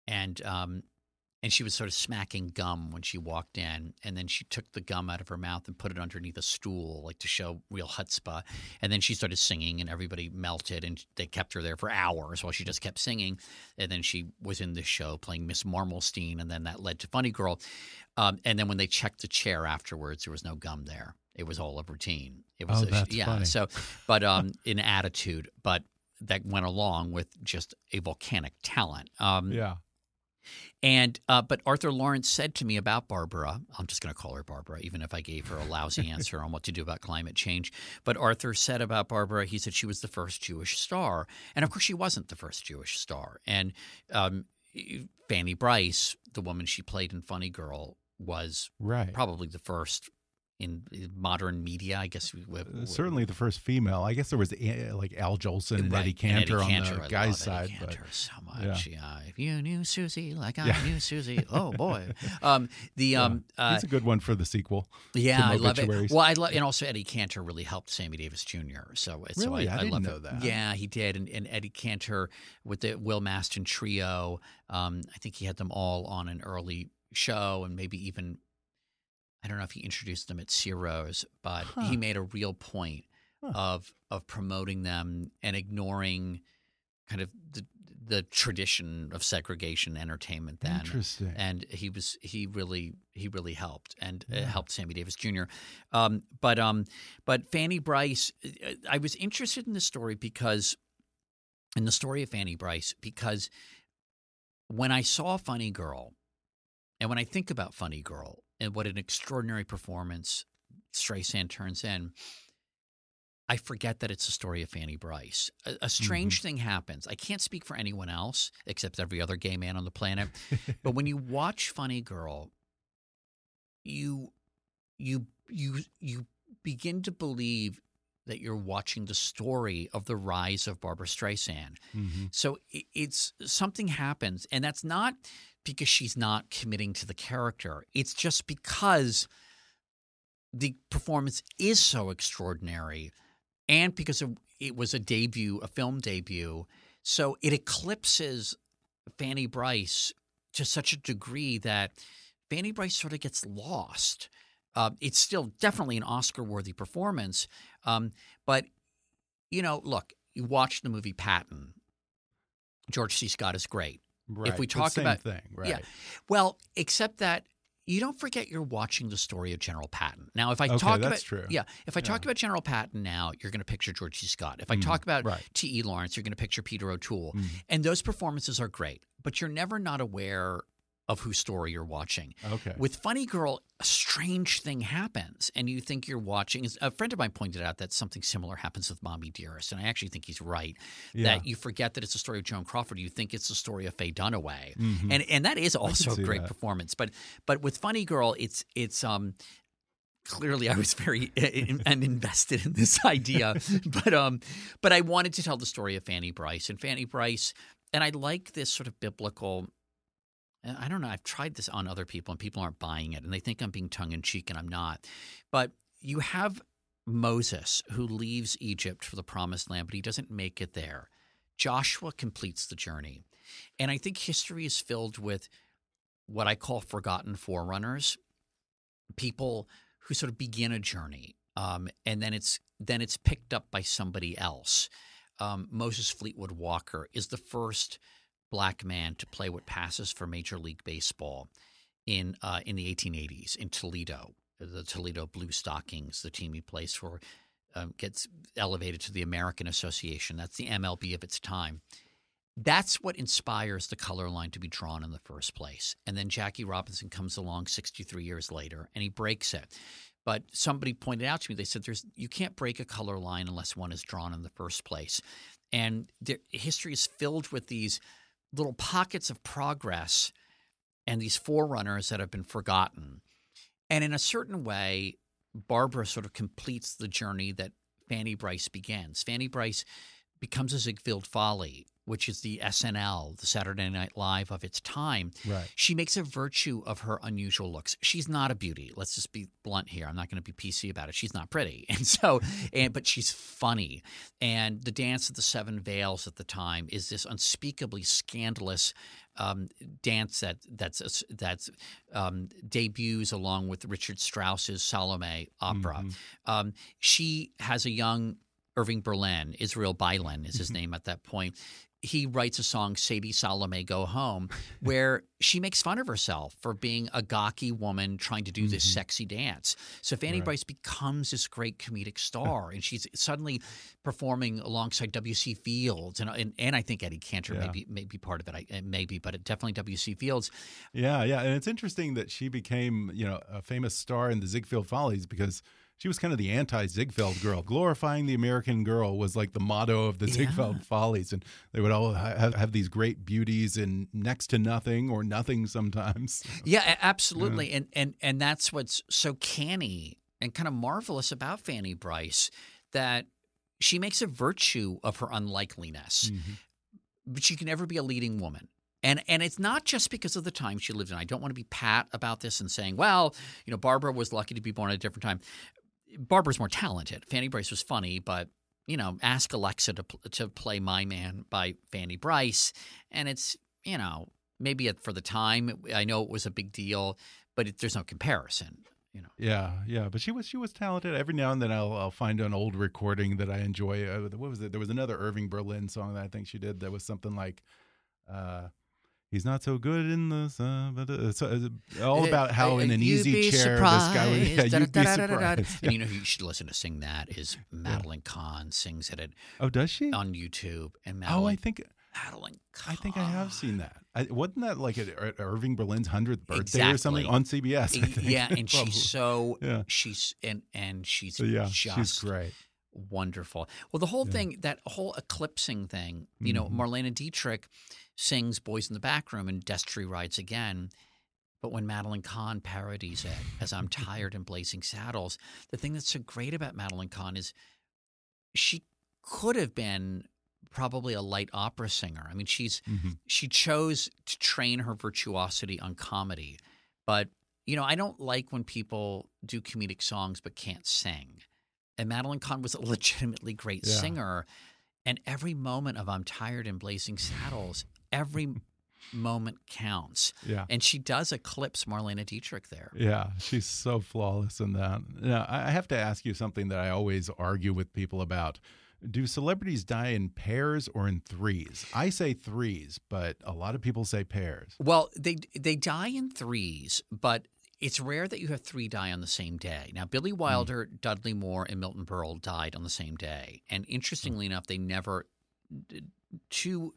and um, and she was sort of smacking gum when she walked in, and then she took the gum out of her mouth and put it underneath a stool, like to show real chutzpah, and then she started singing, and everybody melted, and they kept her there for hours while she just kept singing, and then she was in the show playing Miss Marmelstein, and then that led to Funny Girl. Um, and then when they checked the chair afterwards, there was no gum there. It was all a routine. It was Oh, a, that's yeah. funny. So, but um, in attitude, but that went along with just a volcanic talent. Um, yeah. And uh, but Arthur Laurents said to me about Barbra. I'm just going to call her Barbra, even if I gave her a lousy answer on what to do about climate change. But Arthur said about Barbra, he said she was the first Jewish star, and of course she wasn't the first Jewish star. And um, Fanny Brice, the woman she played in Funny Girl, was Right. probably the first in modern media. I guess we, we, Uh, Certainly the first female. I guess there was uh, like Al Jolson and Right, Eddie Cantor on Cantor. the I guy's side, Eddie but so much. Yeah. If you knew Susie like I Yeah. knew Susie, oh boy. Um, the yeah. um, uh, he's a good one for the sequel. yeah, I love it. Well, I love, and also Eddie Cantor really helped Sammy Davis Jr. So, so Really? I, I didn't love know that. Yeah, he did, and, and Eddie Cantor with the Will Mastin trio. Um, I think he had them all on an early show, and maybe even I don't know if he introduced them at Ciro's, but Huh. he made a real point Huh. of of promoting them and ignoring kind of the the tradition of segregation entertainment then Interesting. and he was he really he really helped and Yeah. helped Sammy Davis Jr. Um, but um, but Fanny Brice, I was interested in the story because in the story of Fanny Brice because when I saw Funny Girl, and when I think about Funny Girl and what an extraordinary performance Streisand turns in. I forget that it's a story of Fanny Brice. A, a strange mm-hmm. thing happens. I can't speak for anyone else except every other gay man on the planet. but when you watch Funny Girl, you you you you begin to believe that you're watching the story of the rise of Barbra Streisand. Mhm. So it's something happens, and that's not because she's not committing to the character. It's just because the performance is so extraordinary, and because it was a debut, a film debut, so it eclipses Fanny Brice to such a degree that Fanny Brice sort of gets lost. Uh, it's still definitely an Oscar-worthy performance, um, but you know, look, you watch the movie Patton. George C. Scott is great. Right. we talk same about- thing, right? Yeah. Well, except that you don't forget you're watching the story of General Patton. Now, if I Okay, talk about true. yeah, if I talk about General Patton now, you're going to picture George C. Scott. If I Mm, talk about right. T. E. Lawrence, you're going to picture Peter O'Toole, Mm. and those performances are great. But you're never not aware of whose story you're watching. Okay. With Funny Girl, a strange thing happens, and you think you're watching. A friend of mine pointed out that something similar happens with Mommy Dearest, and I actually think he's right. Yeah. That you forget that it's a story of Joan Crawford. You think it's the story of Faye Dunaway, Mhm. and and that is also a great that. performance. But but with Funny Girl, it's it's um clearly I was very in, and invested in this idea, but um but I wanted to tell the story of Fanny Brice and Fanny Brice, and I like this sort of biblical. And I don't know. I've tried this on other people, and people aren't buying it, and they think I'm being tongue in cheek, and I'm not. But you have Moses who leaves Egypt for the promised land, but he doesn't make it there. Joshua completes the journey. And I think history is filled with what I call forgotten forerunners, people who sort of begin a journey, um, and then it's then it's picked up by somebody else. Um, Moses Fleetwood Walker is the first black man to play what passes for Major League Baseball in uh, in the 1880s in Toledo. The Toledo Blue Stockings, the team he plays for, um, gets elevated to the American Association. That's the MLB of its time. That's what inspires the color line to be drawn in the first place. And then Jackie Robinson comes along 63 years later and he breaks it. But somebody pointed out to me, they said, "There's you can't break a color line unless one is drawn in the first place." And there, history is filled with these little pockets of progress and these forerunners that have been forgotten. And in a certain way, Barbra sort of completes the journey that Fanny Brice begins. Fanny Brice becomes a Ziegfeld Folly, which is the SNL, the Saturday Night Live of its time. Right. She makes a virtue of her unusual looks. She's not a beauty. Let's just be blunt here. I'm not going to be PC about it. She's not pretty, and so, and but she's funny. And the dance of the seven veils at the time is this unspeakably scandalous um, dance that that's that's um, debuts along with Richard Strauss's Salome opera. Um, she has a young Irving Berlin, Israel Beilin is his name at that point. He writes a song, Sadie Salome Go Home, where she makes fun of herself for being a gawky woman trying to do this mm-hmm. sexy dance. So Fanny Right. Brice becomes this great comedic star, and she's suddenly performing alongside W.C. Fields, and and, and I think Eddie Cantor Yeah. may be may be part of it, I, maybe, but it, definitely W.C. Fields. Yeah, yeah, and it's interesting that she became, you know, a famous star in the Ziegfeld Follies because she was kind of the anti-Ziegfeld girl. Glorifying the American girl was like the motto of the Yeah. Ziegfeld Follies, and they would all have, have these great beauties in next to nothing or nothing sometimes. Yeah, absolutely. And and and that's what's so canny and kind of marvelous about Fanny Brice that she makes a virtue of her unlikeliness. Mm-hmm. But she can never be a leading woman. And and it's not just because of the time she lived in. I don't want to be pat about this and saying, well, you know, Barbra was lucky to be born at a different time. Barbra's more talented. Fanny Brice was funny, but you know, ask Alexa to to play My Man by Fanny Brice, and it's you know maybe for the time I know it was a big deal, but it, there's no comparison. You know, Yeah, yeah, but she was she was talented. Every now and then I'll I'll find an old recording that I enjoy. Uh, what was it? There was another Irving Berlin song that I think she did that was something like, uh, "He's not so good in the sun," but uh, so, uh, all about how in an easy chair this guy would. Yeah, surprised, you'd be surprised. And you know who you should listen to sing that is Madeline Kahn sings it at, Oh, does she? on YouTube. And Madeline, Oh, I think Madeline Kahn. I think I have seen that. I, wasn't that like at Ir- Irving Berlin's hundredth birthday or something on CBS? Yeah, and she's so Yeah. she's and and she's So, yeah, just she's great. Wonderful. Well, the whole thing, that whole eclipsing thing, you know, Mm-hmm. Marlene Dietrich sings Boys in the Back Room and Destry Rides Again. But when Madeline Kahn parodies it as I'm Tired and Blazing Saddles, the thing that's so great about Madeline Kahn is she could have been probably a light opera singer. I mean, she's Mhm. she chose to train her virtuosity on comedy. But, you know, I don't like when people do comedic songs but can't sing. And Madeline Kahn was a legitimately great Yeah. singer. And every moment of I'm Tired and Blazing Saddles, every moment counts. Yeah. And she does eclipse Marlene Dietrich there. Yeah, she's so flawless in that. Now, I I have to ask you something that I always argue with people about. Do celebrities die in pairs or in threes? I say threes, but a lot of people say pairs. Well, they they die in threes, but it's rare that you have three die on the same day. Now, Billy hmm. Wilder, Dudley Moore, and Milton Berle died on the same day, and hmm. interestingly enough, they never two.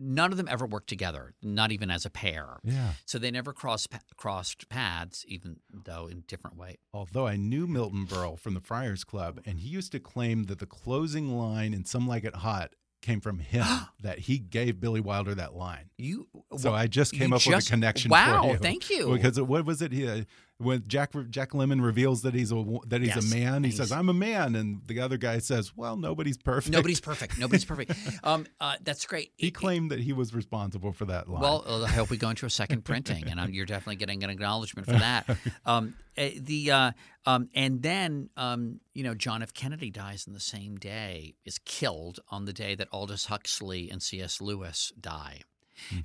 None of them ever worked together, not even as a pair. Yeah. So they never crossed crossed paths, even though in different way. Although I knew Milton Berle from the Friars Club, and he used to claim that the closing line in Some Like It Hot came from him, that he gave Billy Wilder that line. You So I just came up with a connection. Wow, thank you. Because what was it? He, uh, when Jack Jack Lemmon reveals that he's a that he's Yes, a man, he says, "I'm a man," and the other guy says, "Well, nobody's perfect." Nobody's perfect. Nobody's perfect. Um, uh, that's great. He It- claimed that he was responsible for that line. Well, uh, I hope we go into a second printing, and um, you're definitely getting an acknowledgement for that. Um, eh, the uh, um, and then um, you know John F. Kennedy dies on the same day, is killed on the day that Aldous Huxley and C.S. Lewis die,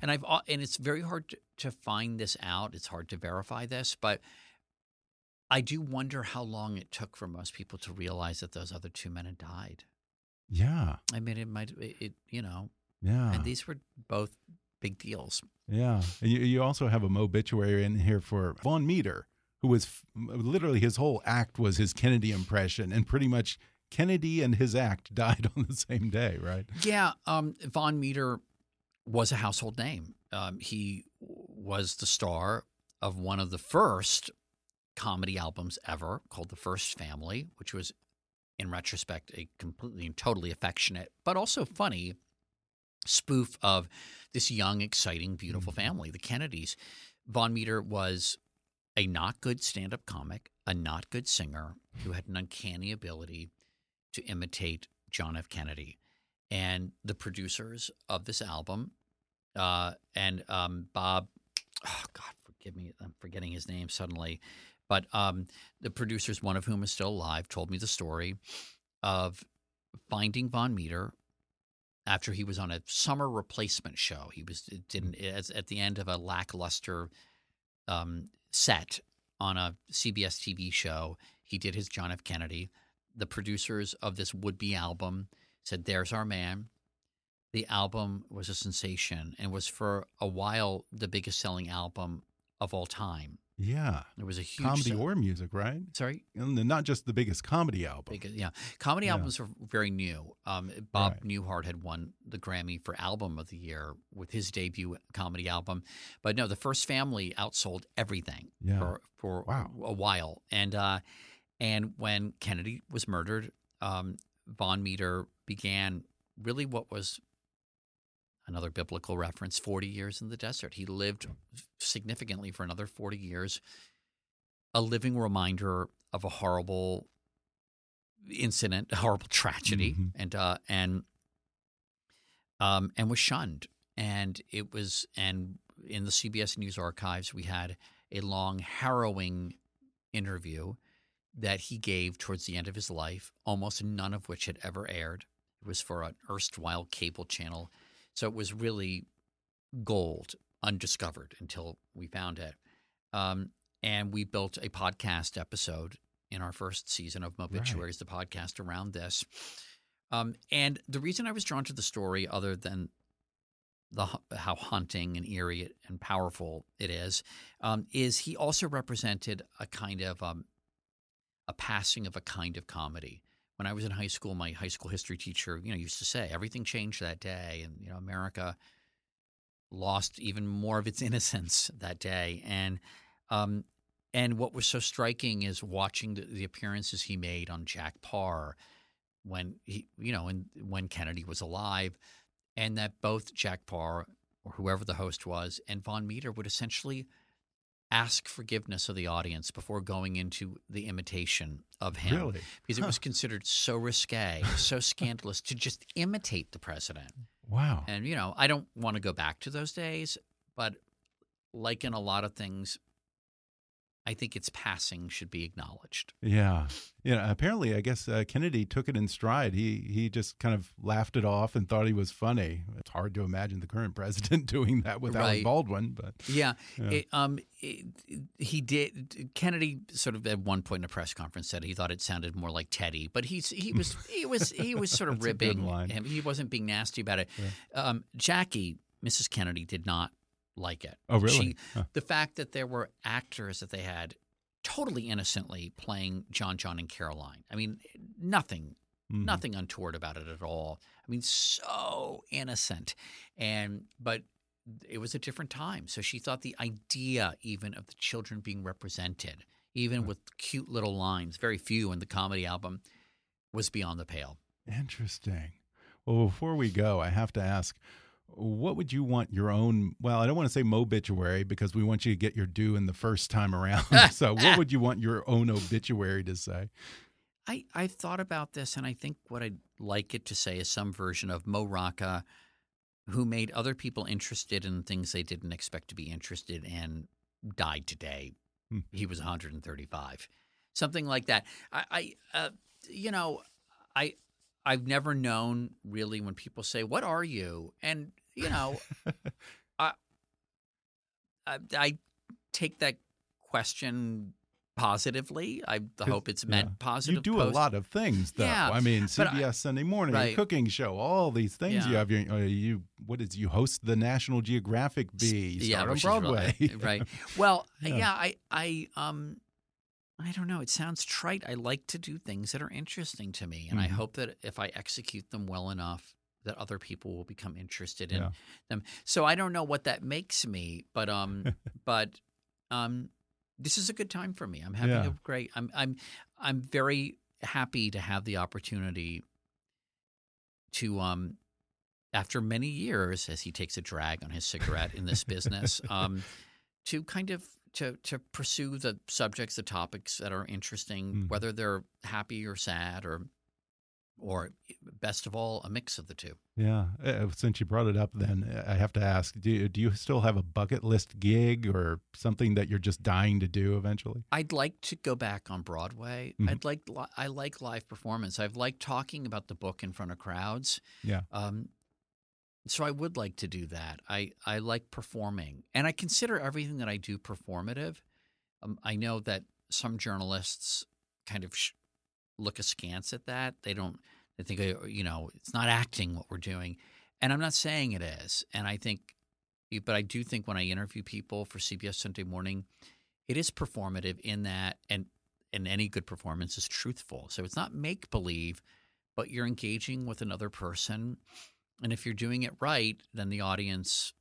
and I've and it's very hard to, to find this out. It's hard to verify this, but. I do wonder how long it took for most people to realize that those other two men had died. yeah, I mean, it might, it, it you know, yeah, and these were both big deals. yeah. And you, you also have a obituary in here for Vaughn Meader, who was f- literally his whole act was his Kennedy impression, and pretty much Kennedy and his act died on the same day, right? Yeah, um, Vaughn Meader was a household name. Um, he was the star of one of the first comedy albums ever called The First Family, which was, in retrospect, a completely and totally affectionate, but also funny spoof of this young, exciting, beautiful family, the Kennedys. Vaughn Meader was a not good stand up comic, a not good singer who had an uncanny ability to imitate John F. Kennedy. And the producers of this album, uh, and um, Bob, oh God, forgive me, I'm forgetting his name suddenly, but um, the producers, one of whom is still alive, told me the story of finding Vaughn Meader after he was on a summer replacement show. He was didn't as, at the end of a lackluster um, set on a CBS TV show. He did his John F. Kennedy. The producers of this would be album said, There's our man. The album was a sensation and was for a while the biggest selling album of all time. Yeah. There was a huge Comedy sell- or music, right? sorry, And not just the biggest comedy album. Big, yeah, comedy Yeah. albums are very new. Um, Bob Right. Newhart had won the Grammy for Album of the Year with his debut comedy album, but no, the First Family outsold everything Yeah. for for Wow. a while. And uh, and when Kennedy was murdered, um, Vaughn Meader began really what was another biblical reference: forty years in the desert. He lived significantly for another forty years, a living reminder of a horrible incident, a horrible tragedy, Mhm. and uh, and um, and was shunned. And it was and in the CBS News archives, we had a long, harrowing interview that he gave towards the end of his life, almost none of which had ever aired. It was for an erstwhile cable channel, so it was really gold, undiscovered until we found it. Um, and we built a podcast episode in our first season of Mobituaries, the podcast around this. Um, and the reason I was drawn to the story, other than the how haunting and eerie and powerful it is, um, is he also represented a kind of um, a passing of a kind of comedy. When I was in high school, my high school history teacher, you know, used to say everything changed that day, and you know, America lost even more of its innocence that day. And um, and what was so striking is watching the, the appearances he made on Jack Paar when he, you know, and when Kennedy was alive, and that both Jack Paar or whoever the host was and Vaughn Meader would essentially ask forgiveness of the audience before going into the imitation of him Really? because it was considered so risque, so scandalous to just imitate the president. Wow. And you know, I don't want to go back to those days, but like in a lot of things, I think its passing should be acknowledged. Yeah, yeah. Apparently, I guess uh, Kennedy took it in stride. He he just kind of laughed it off and thought he was funny. It's hard to imagine the current president doing that with Alec Baldwin, but Yeah, Yeah. It, um, it, he did. Kennedy sort of at one point in a press conference said he thought it sounded more like Teddy, but he's he was he was he was sort of That's a good ribbing him. He wasn't being nasty about it. Um, Jackie, Mrs. Kennedy, did not like it. Oh, really? She, Huh. The fact that there were actors that they had totally innocently playing John, John, and Caroline. I mean, nothing Mhm. nothing untoward about it at all. I mean, so innocent, and but it was a different time. So she thought the idea even of the children being represented, even with cute little lines, very few in the comedy album, was beyond the pale. Interesting. Well, before we go, I have to ask, what would you want your own? Well, I don't want to say mobituary because we want you to get your due in the first time around. so, what would you want your own obituary to say? I, I've thought about this, and I think what I'd like it to say is some version of Mo Rocca, who made other people interested in things they didn't expect to be interested in, died today. Hmm. He was 135, something like that. I, I uh, you know, I, I've never known really when people say, "What are you?" and you know, I, I, I take that question positively. I hope it's meant Yeah. positive. You do a lot of things, though. Yeah, I mean, but I- CBS Sunday Morning, Right. cooking show, all these things you have. Your, uh, you what is you host the National Geographic Bee, yeah, on is really- Broadway, right? Well, Yeah. yeah. I, I, um, I don't know. It sounds trite. I like to do things that are interesting to me, and I Mhm. hope that if I execute them well enough, that other people will become interested in Yeah. them. So I don't know what that makes me, but um, but um, this is a good time for me. I'm having Yeah. a great. I'm I'm I'm very happy to have the opportunity to um, after many years, as he takes a drag on his cigarette in this business, um, to kind of to to pursue the subjects, the topics that are interesting, Mhm. whether they're happy or sad or or best of all, a mix of the two. Yeah. Uh, Since you brought it up, then uh, I have to ask: Do you, do you still have a bucket list gig or something that you're just dying to do eventually? I'd like to go back on Broadway. Mhm. I'd like I like live performance. I've liked talking about the book in front of crowds. Yeah. Um, so I would like to do that. I I like performing, and I consider everything that I do performative. Um, I know that some journalists kind of sh- look askance at that. They don't. They think uh, you know it's not acting what we're doing, and I'm not saying it is. And I think, but I do think when I interview people for CBS Sunday Morning, it is performative in that, and and any good performance is truthful. So it's not make believe, but you're engaging with another person, and if you're doing it right, then the audience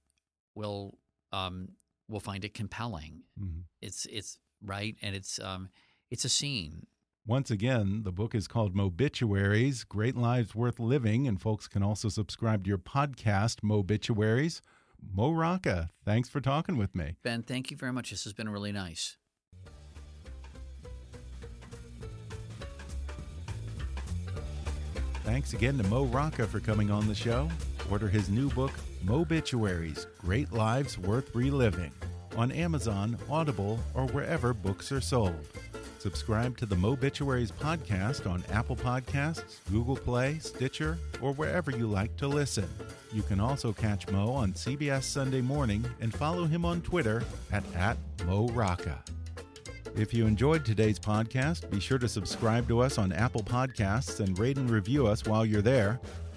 will um, will find it compelling. Mhm. It's it's right, and it's um, it's a scene. Once again, the book is called Mobituaries Great Lives Worth Living, and folks can also subscribe to your podcast, Mobituaries. Mo Rocca, thanks for talking with me. Ben, thank you very much. This has been really nice. Thanks again to Mo Rocca for coming on the show. Order his new book, Mobituaries Great Lives Worth Reliving, on Amazon, Audible, or wherever books are sold. Subscribe to the Mobituaries podcast on Apple Podcasts, Google Play, Stitcher, or wherever you like to listen. You can also catch Mo on CBS Sunday Morning and follow him on Twitter at, at Mo If you enjoyed today's podcast, be sure to subscribe to us on Apple Podcasts and rate and review us while you're there.